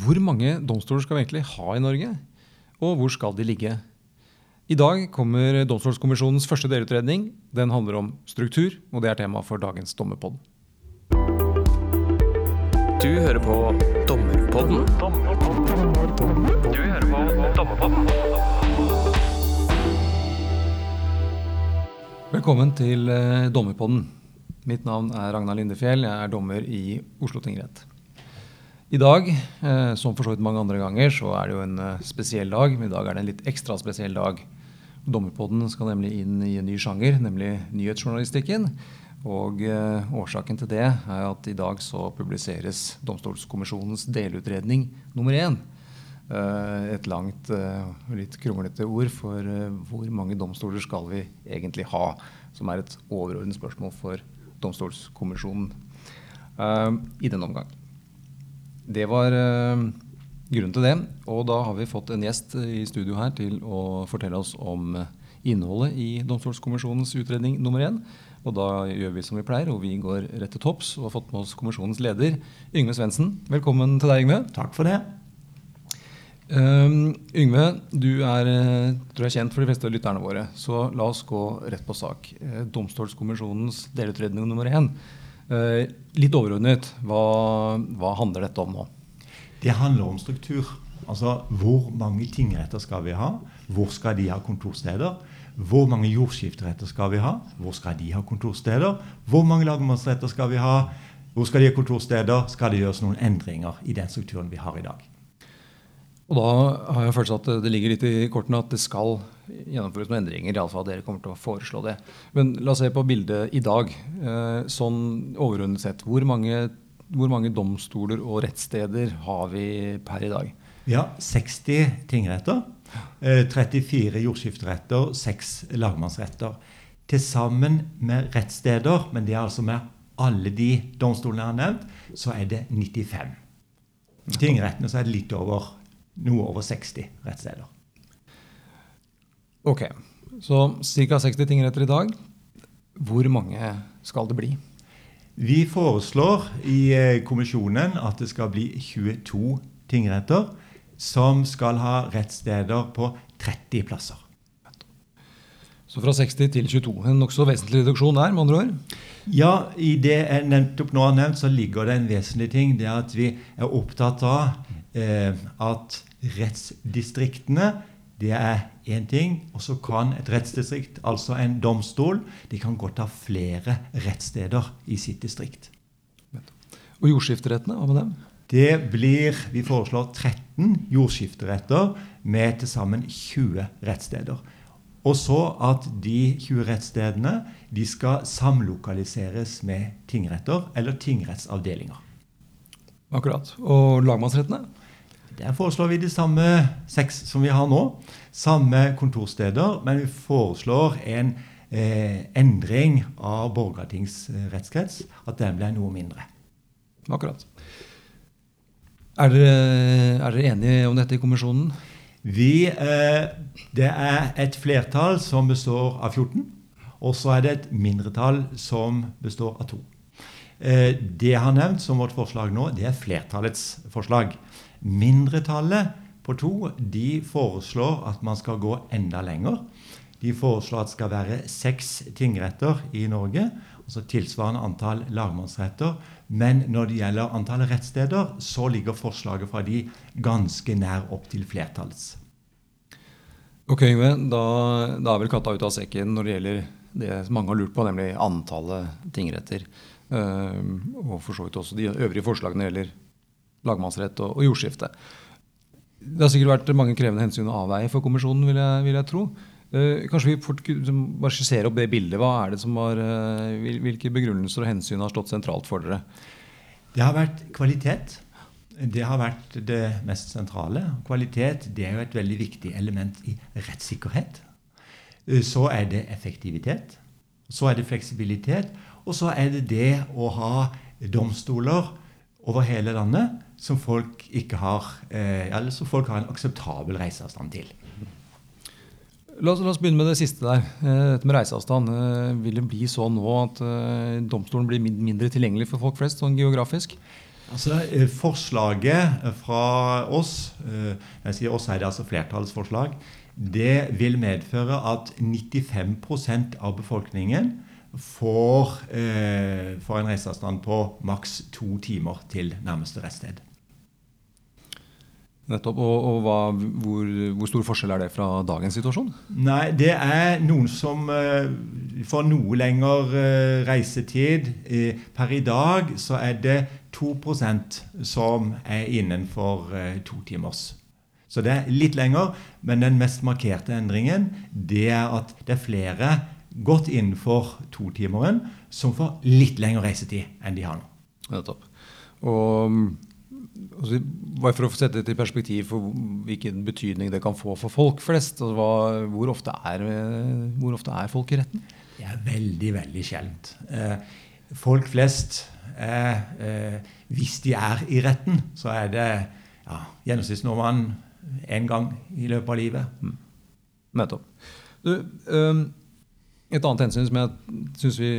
Hvor mange domstoler skal vi egentlig ha i Norge? Og hvor skal de ligge? I dag kommer Domstolskommisjonens første delutredning. Den handler om struktur, og det er tema for dagens Dommerpod. Du hører på Dommerpodden. Du hører på Dommerpodden. Velkommen til eh, Dommerpodden. Mitt navn er Ragnar Lindefjell. Jeg er dommer i Oslo tingrett. I dag, eh, som for så vidt mange andre ganger, så er det jo en eh, spesiell dag. Men i dag er det en litt ekstra spesiell dag. Dommerpodden skal nemlig inn i en ny sjanger, nemlig nyhetsjournalistikken. Og eh, årsaken til det er at i dag så publiseres Domstolskommisjonens delutredning nummer én. Et langt, og litt kronglete ord for hvor mange domstoler skal vi egentlig ha? Som er et overordnet spørsmål for Domstolskommisjonen i denne omgang. Det var uh, grunnen til det. Og da har vi fått en gjest i studio her til å fortelle oss om innholdet i Domstolskommisjonens utredning nummer én. Og da gjør vi som vi pleier, og vi går rett til topps og har fått med oss kommisjonens leder, Yngve Svendsen. Velkommen til deg, Yngve. Takk for det. Um, Yngve, du er, tror jeg, kjent for de fleste av lytterne våre. Så la oss gå rett på sak. Domstolskommisjonens delutredning nummer én. Uh, litt overordnet, hva, hva, handler dette om nå? Det handler om struktur. Altså hvor mange tingretter skal vi ha? Hvor skal de ha kontorsteder? Hvor mange jordskifteretter skal vi ha? Hvor skal de ha kontorsteder? Hvor mange lagmannsretter skal vi ha? Hvor skal de ha kontorsteder? Skal det gjøres noen endringer i den strukturen vi har i dag? Og da har jeg følelsen at det ligger litt i kortene at det skal gjennomføres noen endringer. Iallfall Dere kommer til å foreslå det. Men la oss se på bildet i dag. Eh, sånn overordnet sett, hvor mange, hvor mange domstoler og rettssteder har vi per i dag? Vi har 60 tingretter. 34 jordskifteretter, 6 lagmannsretter. Til sammen med rettssteder, men det er altså med alle de domstolene jeg har nevnt, så er det 95. Tingrettene så er det litt over noe over 60 rettssteder. Ok, så ca. 60 tingretter i dag. Hvor mange skal det bli? Vi foreslår i kommisjonen at det skal bli 22 tingretter som skal ha rettssteder på 30 plasser. Så fra 60 til 22. En nokså vesentlig reduksjon der, med andre ord? Ja, i det jeg nettopp nå har nevnt, så ligger det en vesentlig ting. Det er at vi er opptatt av eh, at rettsdistriktene det er én ting. Og så kan et rettsdistrikt, altså en domstol, de kan godt ha flere rettssteder i sitt distrikt. Og jordskifterettene, hva med dem? Det blir, Vi foreslår 13 jordskifteretter med til sammen 20 rettssteder. Og så at de 20 rettsstedene de skal samlokaliseres med tingretter eller tingrettsavdelinger. Akkurat. Og lagmannsrettene? Der foreslår vi de samme seks som vi har nå. Samme kontorsteder, men vi foreslår en eh, endring av Borgartings rettskrets. At den ble noe mindre. Akkurat. Er dere, er dere enige om dette i kommisjonen? Vi, eh, det er et flertall som består av 14. Og så er det et mindretall som består av to. Eh, det jeg har nevnt som vårt forslag nå, det er flertallets forslag. Mindretallet på to de foreslår at man skal gå enda lenger. De foreslår at det skal være seks tingretter i Norge, altså tilsvarende antall lagmannsretter. Men når det gjelder antallet rettssteder, så ligger forslaget fra de ganske nær opp til flertalls. Ok, Yngve. Da, da, er vel katta ut av sekken når det gjelder det mange har lurt på, nemlig antallet tingretter. Uh, og for så vidt også de øvrige forslagene gjelder lagmannsrett og, og jordskifte. Det har sikkert vært mange krevende hensyn å avveie for kommisjonen, vil jeg, vil jeg tro. Eh, kanskje vi fort bare skisserer opp det bildet. Hva er det som var, uh, hvilke begrunnelser og hensyn har stått sentralt for dere? Det har vært kvalitet. Det har vært det mest sentrale. Kvalitet det er jo et veldig viktig element i rettssikkerhet. Så er det effektivitet. Så er det fleksibilitet. Og så er det det å ha domstoler over hele landet som folk, ikke har, eh, eller som folk har en akseptabel reiseavstand til. La oss, la oss, begynne med det siste der. Dette med reiseavstand. Vil det bli sånn nå at domstolen blir mindre tilgjengelig for folk flest, sånn geografisk? Altså, eh, Forslaget fra oss, eh, jeg sier oss er det altså flertallsforslag, det vil medføre at 95% av befolkningen får, eh, får en reiseavstand på maks to timer til nærmeste reststed. Nettopp. Og, og hva, hvor, hvor, stor forskjell er det fra dagens situasjon? Nei, Det er noen som uh, får noe lengre uh, reisetid. Uh, per i dag så er det 2% som er innenfor to timers. Så det er litt lenger, men den mest markerte endringen det er at det er flere godt innenfor totimeren som får litt lengre reisetid enn de har nå. Nettopp. Og altså, bare for å sette det i perspektiv for hvilken betydning det kan få for folk flest. Altså, hva, hvor, ofte er, hvor, ofte er, folk i retten? Det er veldig, veldig sjeldent. Eh, folk flest eh, eh, Hvis de er i retten, så er det ja, gjennomsnittsnordmannen én gang i løpet av livet. Mm. Nettopp. Du, um, et annet hensyn som jeg syns vi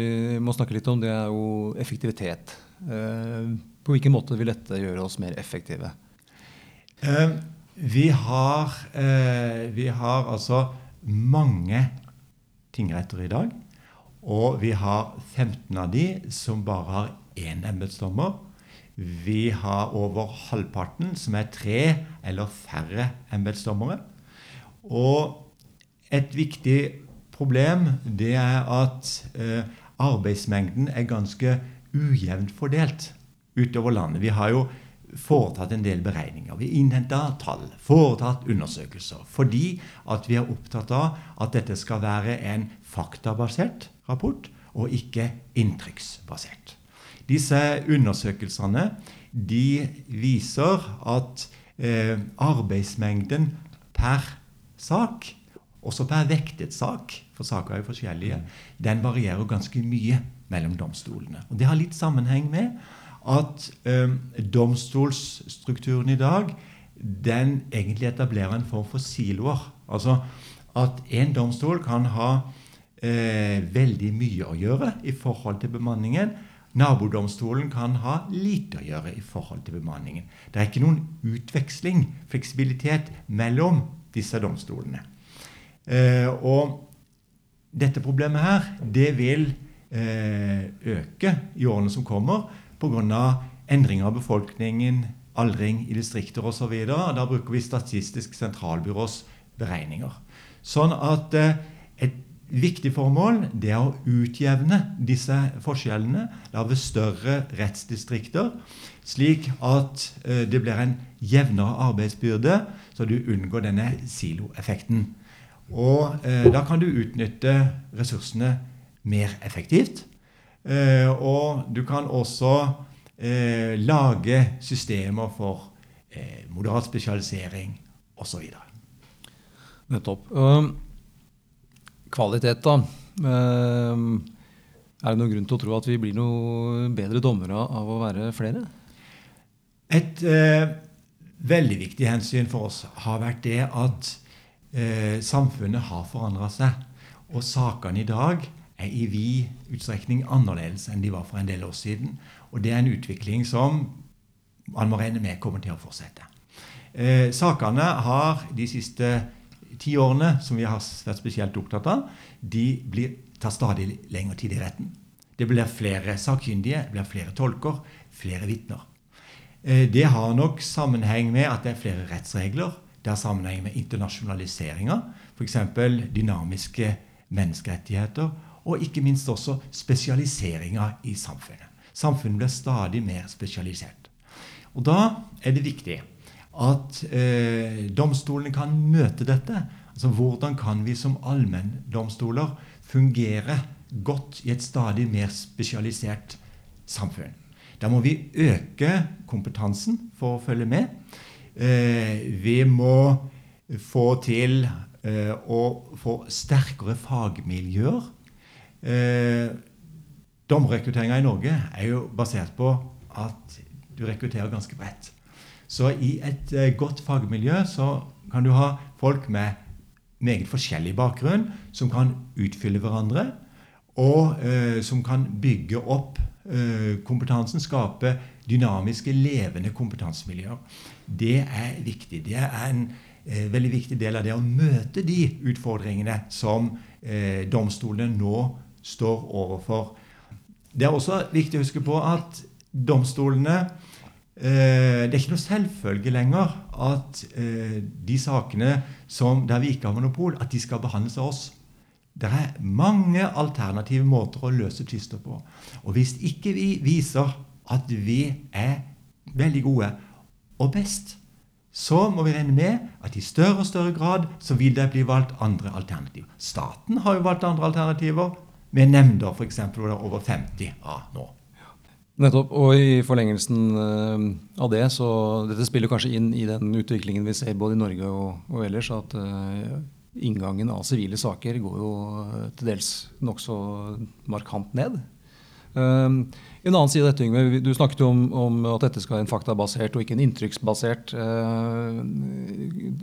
må snakke litt om, det er jo effektivitet. Uh, på hvilken måte vil dette gjøre oss mer effektive? Uh, vi, har, uh, vi har altså mange tingretter i dag. Og vi har 15 av de som bare har én embetsdommer. Vi har over halvparten som er tre eller færre embetsdommere. Og et viktig problem det er at eh, arbeidsmengden er ganske ujevnt fordelt utover landet. Vi har jo foretatt en del beregninger. Vi innhenta tall, foretatt undersøkelser. Fordi at vi er opptatt av at dette skal være en faktabasert rapport og ikke inntrykksbasert. Disse undersøkelsene de viser at eh, arbeidsmengden per sak, også per vektet sak, for saker er jo forskjellige, den varierer ganske mye mellom domstolene. Og Det har litt sammenheng med at eh, domstolsstrukturen i dag den egentlig etablerer en form for siloer. Altså at en domstol kan ha eh, veldig mye å gjøre i forhold til bemanningen, Nabodomstolen kan ha lite å gjøre i forhold til bemanningen. Det er ikke noen utveksling, fleksibilitet, mellom disse domstolene. Eh, og dette problemet her, det vil eh, øke i årene som kommer pga. endringer av befolkningen, aldring i distrikter osv. Da bruker vi Statistisk sentralbyrås beregninger. Sånn at eh, et viktig formål det er å utjevne disse forskjellene, lage større rettsdistrikter, slik at det blir en jevnere arbeidsbyrde, så du unngår denne siloeffekten. Og eh, da kan du utnytte ressursene mer effektivt. Eh, og du kan også eh, lage systemer for eh, moderat spesialisering osv. Nettopp. Um kvalitet, da. Um, er det noen grunn til å tro at vi blir noe bedre dommere av å være flere? Et eh, veldig viktig hensyn for oss har vært det at eh, samfunnet har forandra seg. Og sakene i dag er i vid utstrekning annerledes enn de var for en del år siden. Og det er en utvikling som man må regne med kommer til å fortsette. Eh, sakene har de siste ti årene som vi har vært spesielt opptatt av, de blir, tar stadig lengre tid i retten. Det blir flere sakkyndige, det blir flere tolker, flere vitner. Eh, det har nok sammenheng med at det er flere rettsregler. Det har sammenheng med internasjonaliseringa, f.eks. dynamiske menneskerettigheter, og ikke minst også spesialiseringa i samfunnet. Samfunnet blir stadig mer spesialisert. Og da er det viktig at eh, domstolene kan møte dette. Altså Hvordan kan vi som allmenndomstoler fungere godt i et stadig mer spesialisert samfunn? Da må vi øke kompetansen for å følge med. Eh, vi må få til eh, å få sterkere fagmiljøer. Eh, Dommerrekrutteringa i Norge er jo basert på at du rekrutterer ganske bredt. Så i et godt fagmiljø så kan du ha folk med meget forskjellig bakgrunn som kan utfylle hverandre. og eh, som kan bygge opp eh, kompetansen, skape dynamiske, levende kompetansemiljøer. Det er viktig. Det er en eh, veldig viktig del av det å møte de utfordringene som eh, domstolene nå står overfor. Det er også viktig å huske på at domstolene eh, Det er ikke noe selvfølge lenger at eh, de sakene som, der vi ikke har monopol, at de skal behandles av oss. Det er mange alternative måter å løse tvister på. Og hvis ikke vi viser at vi er veldig gode og best, så må vi regne med at i større og større grad så vil det bli valgt andre alternativer. Staten har jo valgt andre alternativer, med nemnder f.eks. hvor det er over 50 av nå. Nettopp. Og i forlengelsen eh, av det, så dette spiller kanskje inn i den utviklingen vi ser både i Norge og, og ellers, at uh, inngangen av sivile saker går jo uh, til dels nokså markant ned. Um, en annen side av dette, Yngve, Du snakket om, om, at dette skal være en faktabasert og ikke en inntrykksbasert uh,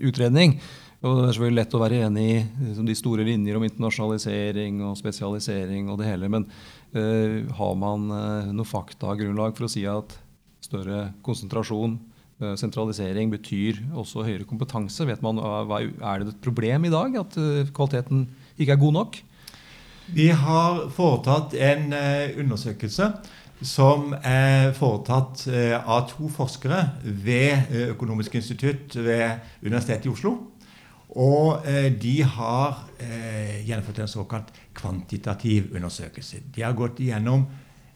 utredning. Og Det er selvfølgelig lett å være enig i liksom, de store linjer om internasjonalisering og spesialisering og det hele, men uh, har man uh, noe faktagrunnlag for å si at større konsentrasjon, uh, sentralisering, betyr også høyere kompetanse? Vet man, hva, Er det et problem i dag at kvaliteten ikke er god nok? Vi har foretatt en undersøkelse som er foretatt av to forskere ved Økonomisk institutt ved Universitetet i Oslo. Og eh, de har eh, gjennomført en såkalt kvantitativ undersøkelse. De har gått igjennom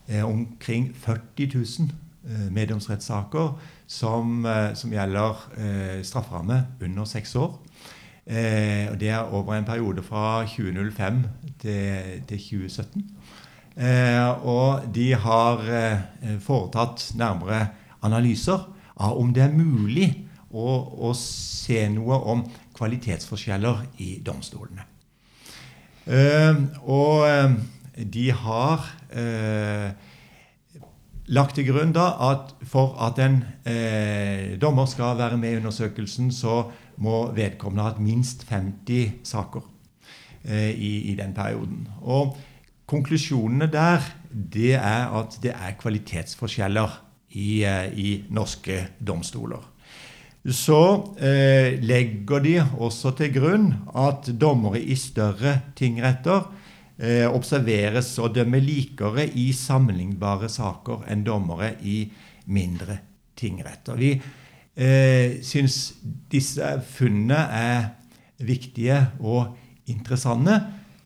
eh, omkring 40 000 eh, meddomsrettssaker som, eh, som gjelder eh, strafferamme under seks år. Og Det er over en periode fra 2005 til, til 2017. og de har foretatt nærmere analyser av om det er mulig å, å se noe om kvalitetsforskjeller i domstolene. Uh, og uh, de har uh, lagt til grunn da at for at en dommer skal være med i undersøkelsen, så må vedkommende ha hatt minst 50 saker i, i, den perioden. Og konklusjonene der det er at det er kvalitetsforskjeller i, i norske domstoler så eh, legger de også til grunn at dommere i større tingretter eh, observeres og dømmer likere i sammenlignbare saker enn dommere i mindre tingretter. Vi eh, syns disse funnene er viktige og interessante.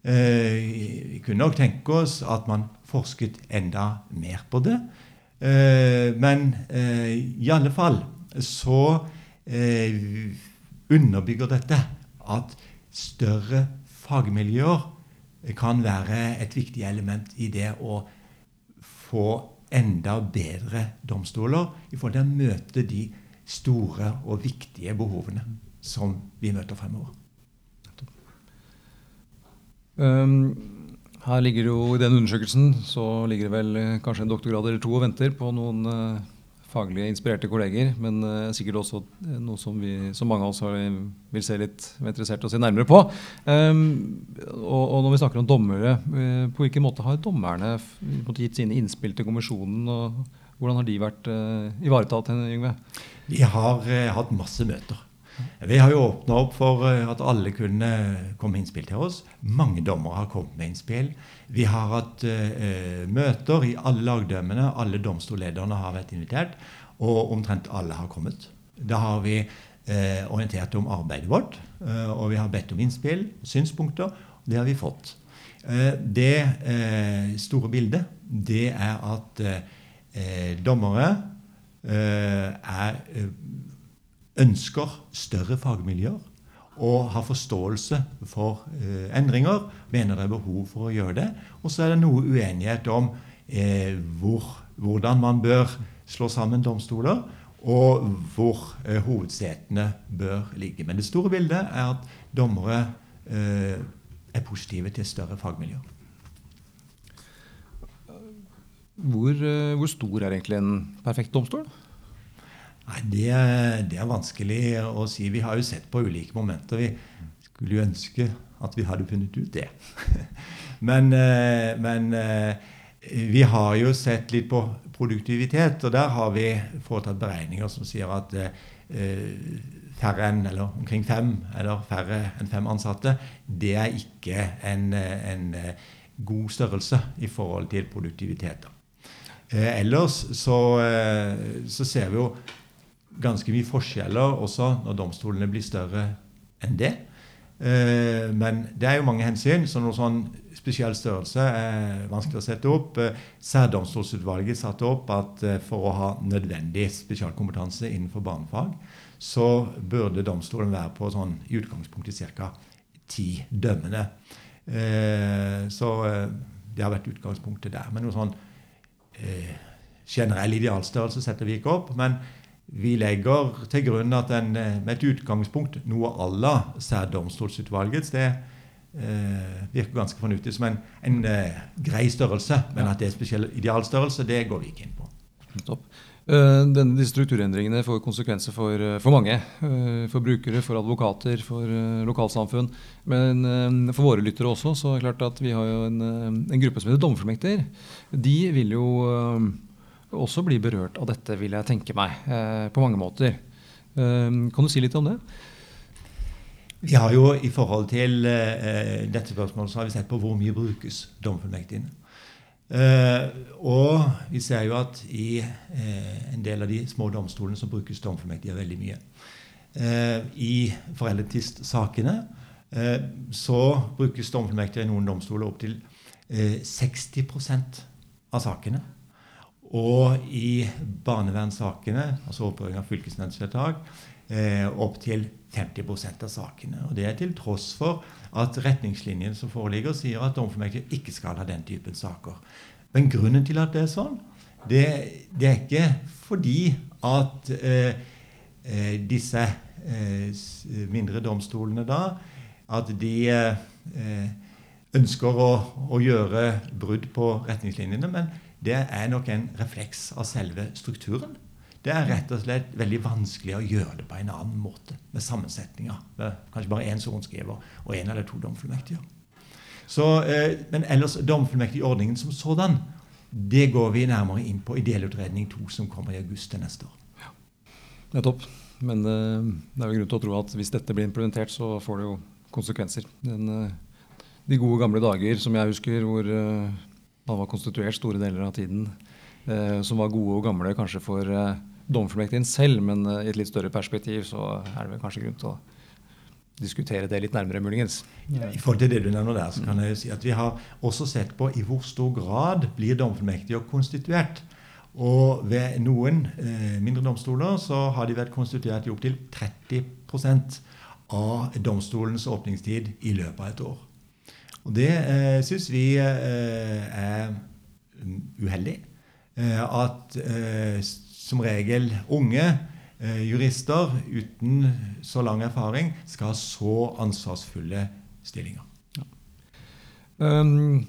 Eh, vi kunne nok tenke oss at man forsket enda mer på det. Eh, men eh, i alle fall så eh, underbygger dette at større fagmiljøer kan være et viktig element i det å få enda bedre domstoler i forhold til å møte de store og viktige behovene som vi møter fremover. Um, her ligger jo I den undersøkelsen så ligger det vel eh, kanskje en doktorgrad eller to og venter på noen uh, faglig inspirerte kolleger, men uh, sikkert også eh, noe som, vi, som mange av oss har, vil se litt interessert og se nærmere på. Um, og, og, når vi snakker om dommere, uh, på hvilken måte har dommerne gitt sine innspill til kommisjonen? og Hvordan har de vært ivaretatt? Yngve? De har hatt masse møter. Vi har jo åpna opp for at alle kunne komme med innspill til oss. Mange dommere har kommet med innspill. Vi har hatt eh, møter i alle lagdømmene. Alle domstollederne har vært invitert. Og omtrent alle har kommet. Da har vi eh, orientert om arbeidet vårt, eh, og vi har bedt om innspill, synspunkter. Og Det har vi fått. Eh, det eh, store bildet det er at eh, dommere er, ønsker større fagmiljøer og har forståelse for eh, endringer, mener det er behov for å gjøre det. Og så er det noe uenighet om eh, hvor, hvordan man bør slå sammen domstoler, og hvor eh, hovedsetene bør ligge. Men det store bildet er at dommere eh, er positive til større fagmiljøer. Hvor, eh, hvor stor er egentlig en perfekt domstol? Nei, det, det, er vanskelig å si. Vi har jo sett på ulike momenter. Vi skulle jo ønske at vi hadde funnet ut det. Men, eh, men vi har jo sett litt på produktivitet, og der har vi foretatt beregninger som sier at færre enn eller omkring fem eller færre enn fem ansatte, det er ikke en, en god størrelse i forhold til produktivitet. Eh, ellers så, eh, så, ser vi jo ganske mye forskjeller også når domstolene blir større enn det. Eh, men det er jo mange hensyn, så noe sånn spesiell størrelse er vanskelig å sette opp. Eh, Særdomstolsutvalget satte opp at eh, for å ha nødvendig spesialkompetanse innenfor barnefag, så burde domstolen være på sånn i utgangspunktet ca. ti dømmende. Eh, så det har vært utgangspunktet der. Men noe sånn generell idealstørrelse setter vi ikke opp. Men vi legger til grunn at en, med et utgangspunkt noe à la særdomstolsutvalgets det eh, virker ganske fornuftig som en, en eh, grei størrelse. Men at det er spesiell idealstørrelse, det går vi ikke inn på. Topp. Uh, denne, disse strukturendringene får konsekvenser for, uh, for mange. Uh, for brukere, for advokater, for lokalsamfunn. Men for våre lyttere også. så er det klart at Vi har jo en, en gruppe som heter dommerfullmekter. De vil jo også bli berørt av dette, vil jeg tenke meg. på mange måter. kan du si litt om det? Vi har jo I forhold til dette spørsmålet så har vi sett på hvor mye brukes dommerfullmektigene. Uh, og vi ser jo at i uh, en del av de små domstolene så brukes dommerfullmektiger veldig mye. I foreldretvistsakene så brukes dommerfullmektiger i noen domstoler opptil 60% av sakene. Og i barnevernssakene, altså overprøving av fylkesnemndsvedtak, opptil 50 av sakene. Og Det er til tross for at retningslinjene som foreligger, sier at dommerfullmektige ikke skal ha den typen saker. Men grunnen til at det er sånn, det, det er ikke fordi at eh, eh disse eh, mindre domstolene da at de eh, ønsker å, å, gjøre brudd på retningslinjene, men det er nok en refleks av selve strukturen. Det er rett og slett veldig vanskelig å gjøre det på en annen måte, med sammensetninger. Med kanskje bare én sorenskriver og én eller to domfullmektiger. Eh, men ellers domfullmektigordningen som sådan, det går vi nærmere inn på i delutredning 2, som kommer i august til neste år. Ja. Nettopp. Men eh, det er jo grunn til å tro at hvis dette blir implementert, så får det jo konsekvenser. Den, eh, de gode, gamle dager som jeg husker, hvor eh, man var konstituert store deler av tiden, eh, som var gode og gamle kanskje for eh, dommerfullmektigen selv, men eh, i et litt større perspektiv så er det vel kanskje grunn til å diskutere det litt nærmere, muligens. I forhold til det du nevner der, så kan jeg jo si at Vi har også sett på i hvor stor grad blir dommerfullmektiger konstituert. Og ved noen eh, mindre domstoler så har de vært konstituert i opptil 30% av domstolens åpningstid i løpet av et år. Og det eh, syns vi eh, er uheldig. Eh, at eh, som regel unge eh, jurister uten så lang erfaring skal ha så ansvarsfulle stillinger. Ja. Um,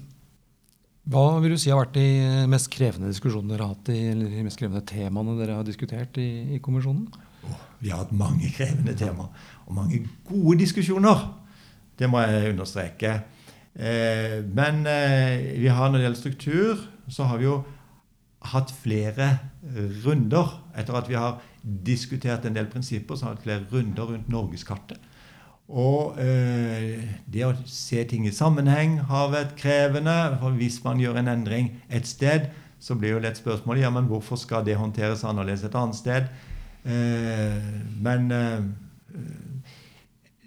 hva vil du si har vært de mest krevende diskusjonene dere har hatt eller de mest krevende temaene dere har diskutert i, i kommisjonen? Oh, vi har hatt mange krevende temaer og mange gode diskusjoner. Det må jeg understreke. Eh, men eh, vi har når det gjelder struktur, så har vi jo hatt flere runder. Etter at vi har diskutert en del prinsipper, så har vi hatt flere runder rundt norgeskartet. Og eh, det å se ting i sammenheng har vært krevende. for Hvis man gjør en endring et sted, så blir jo lett spørsmålet ja, men hvorfor skal det håndteres annerledes et annet sted. Eh, men eh,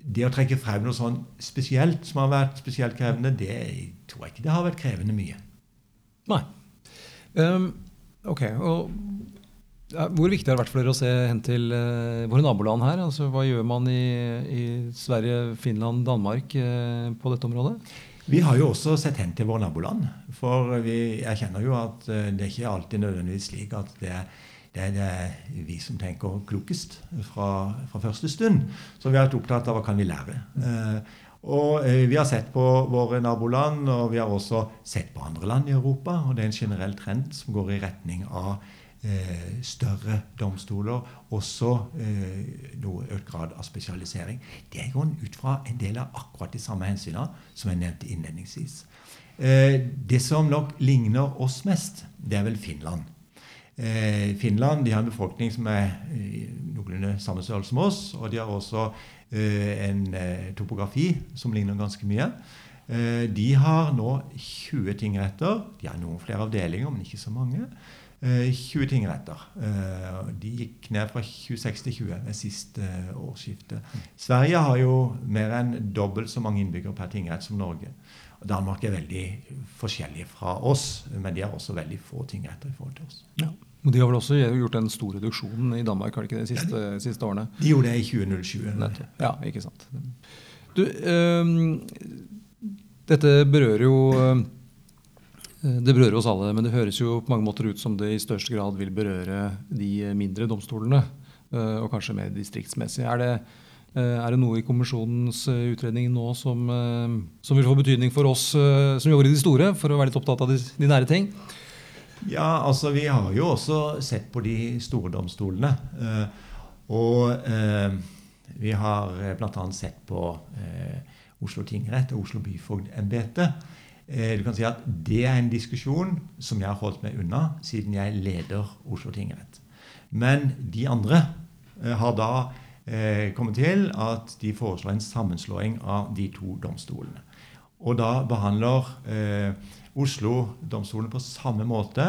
det å trekke frem noe sånn spesielt som har vært spesielt krevende, det tror jeg ikke det har vært krevende mye. Nei. Um, ok, og Hvor viktig har det vært for dere å se hen til uh, våre naboland her? Altså, hva gjør man i, i Sverige, Finland, Danmark uh, på dette området? Vi har jo også sett hen til våre naboland. For vi erkjenner jo at uh, det er ikke alltid nødvendigvis slik at det er, det er, det vi som tenker klokest fra, fra, første stund. Så vi har vært opptatt av hva kan vi lære. Uh, og eh, Vi har sett på våre naboland, og vi har også sett på andre land i Europa. og Det er en generell trend som går i retning av eh, større domstoler. Også eh, noe økt grad av spesialisering. Det er jo ut fra en del av akkurat de samme hensynene som jeg nevnte innledningsvis. Eh, det som nok ligner oss mest, det er vel Finland. Eh, Finland de har en befolkning som er noenlunde samme størrelse som oss. Og de har også en topografi som ligner ganske mye. De har nå 20 tingretter. De har noen flere avdelinger, men ikke så mange. 20 eh, tingretter. Eh, de gikk ned fra 26 til 20 ved siste eh, årsskifte. Sverige har jo mer enn dobbelt så mange innbyggere per tingrett som Norge. Danmark er veldig forskjellig fra oss, men de har også veldig få tingretter i forhold til oss. Ja. De har vel også gjort den store reduksjonen i Danmark har de ikke det, de siste, ja, de, siste årene? De gjorde det i 2007. Ja, ikke sant. Du, øh, dette berører jo Eh, det berører oss alle, men det høres jo på mange måter ut som det i størst grad vil berøre de mindre domstolene, eh, og kanskje mer distriktsmessig. Er det, eh, er det noe i kommisjonens utredning nå som, som, vil få betydning for oss som jobber i de store, for å være litt opptatt av de, de nære ting? Ja, altså vi har jo også sett på de store domstolene. Og vi har bl.a. sett på Oslo tingrett og Oslo byfogdembete. Eh, du kan si at Det er en diskusjon som jeg har holdt meg unna siden jeg leder Oslo tingrett. Men de andre eh, har da eh, kommet til at de foreslår en sammenslåing av de to domstolene. Og da behandler eh, Oslo-domstolene på samme måte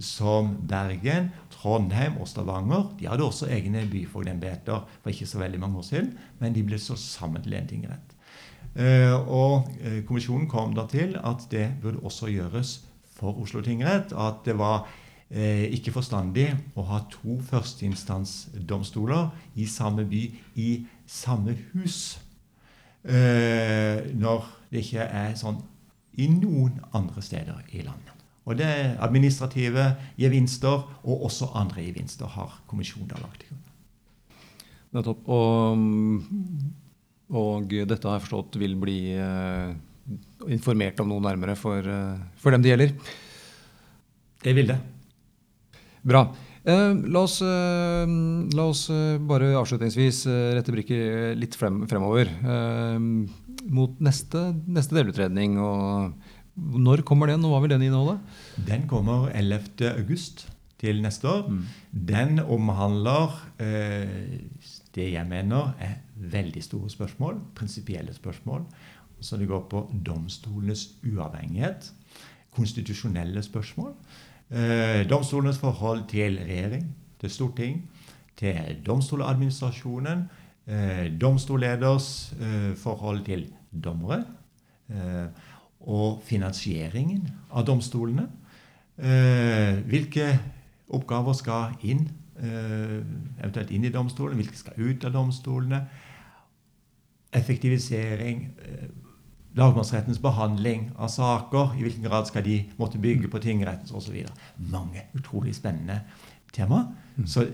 som Bergen, Trondheim og Stavanger. De hadde også egne byfogdembeter for ikke så veldig mange år siden, men de ble så sammen til en tingrett. Eh, og eh, kommisjonen kom da til at det burde også gjøres for Oslo tingrett. At det var eh, ikke forstandig å ha to førsteinstansdomstoler i samme by, i samme hus, når det ikke er sånn i noen andre steder i landet. Og det er administrative gevinster og også andre gevinster har kommisjonen da lagt til grunn. Nettopp. Og og dette har jeg forstått vil bli eh, informert om noe nærmere for, uh, for, dem det gjelder. Det vil det. Bra. Eh, la oss, la oss bare avslutningsvis rette blikket litt frem, fremover. Mot neste, neste, delutredning. Og når kommer den, og hva vil den inneholde? Den kommer 11.8 til neste år. Mm. Den omhandler det jeg mener er veldig store spørsmål, prinsipielle spørsmål. Så det går på domstolenes uavhengighet, konstitusjonelle spørsmål. Eh, domstolenes forhold til regjering, til storting, til domstoladministrasjonen. Eh, domstolleders eh, forhold til dommere. Eh, og finansieringen av domstolene. Eh, hvilke oppgaver skal inn Eh, eventuelt inn i domstolene, hvilke skal ut av domstolene. Effektivisering. Lagmannsrettens behandling av saker. I hvilken grad skal de måtte bygge på tingrettens osv. Mange utrolig spennende tema. Mm. Så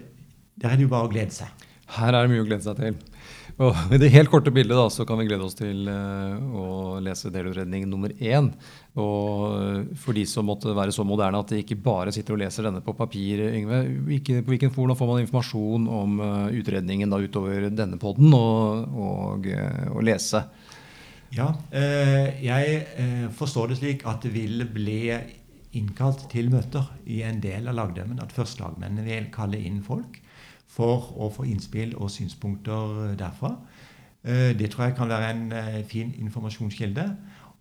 der er det jo bare å glede seg. Her er det mye å glede seg til. Og I det helt korte bildet da, så kan vi glede oss til uh, å lese delutredning nummer én. Og eh, for de som måtte være så moderne at de ikke bare sitter og leser denne på papir, Yngve, på hvilken forum får man informasjon om uh, utredningen da utover denne poden og, og, og, lese? Ja, jeg forstår det slik at det vil bli innkalt til møter i en del av lagdømmen. At førstelagmennene vil kalle inn folk for å få innspill og synspunkter derfra. Eh, det tror jeg kan være en eh, fin informasjonskilde.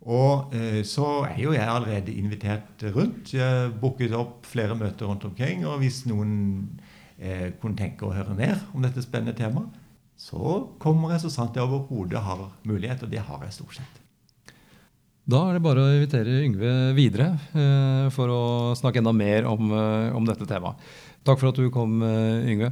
Og eh, så er jo jeg allerede invitert rundt. Booket opp flere møter rundt omkring. Og hvis noen eh, kunne tenke å høre mer om dette spennende temaet, så kommer jeg så sant jeg overhodet har mulighet, og det har jeg stort sett. Da er det bare å invitere Yngve videre eh, for å snakke enda mer om, eh, om dette temaet. Takk for at du kom, Yngve.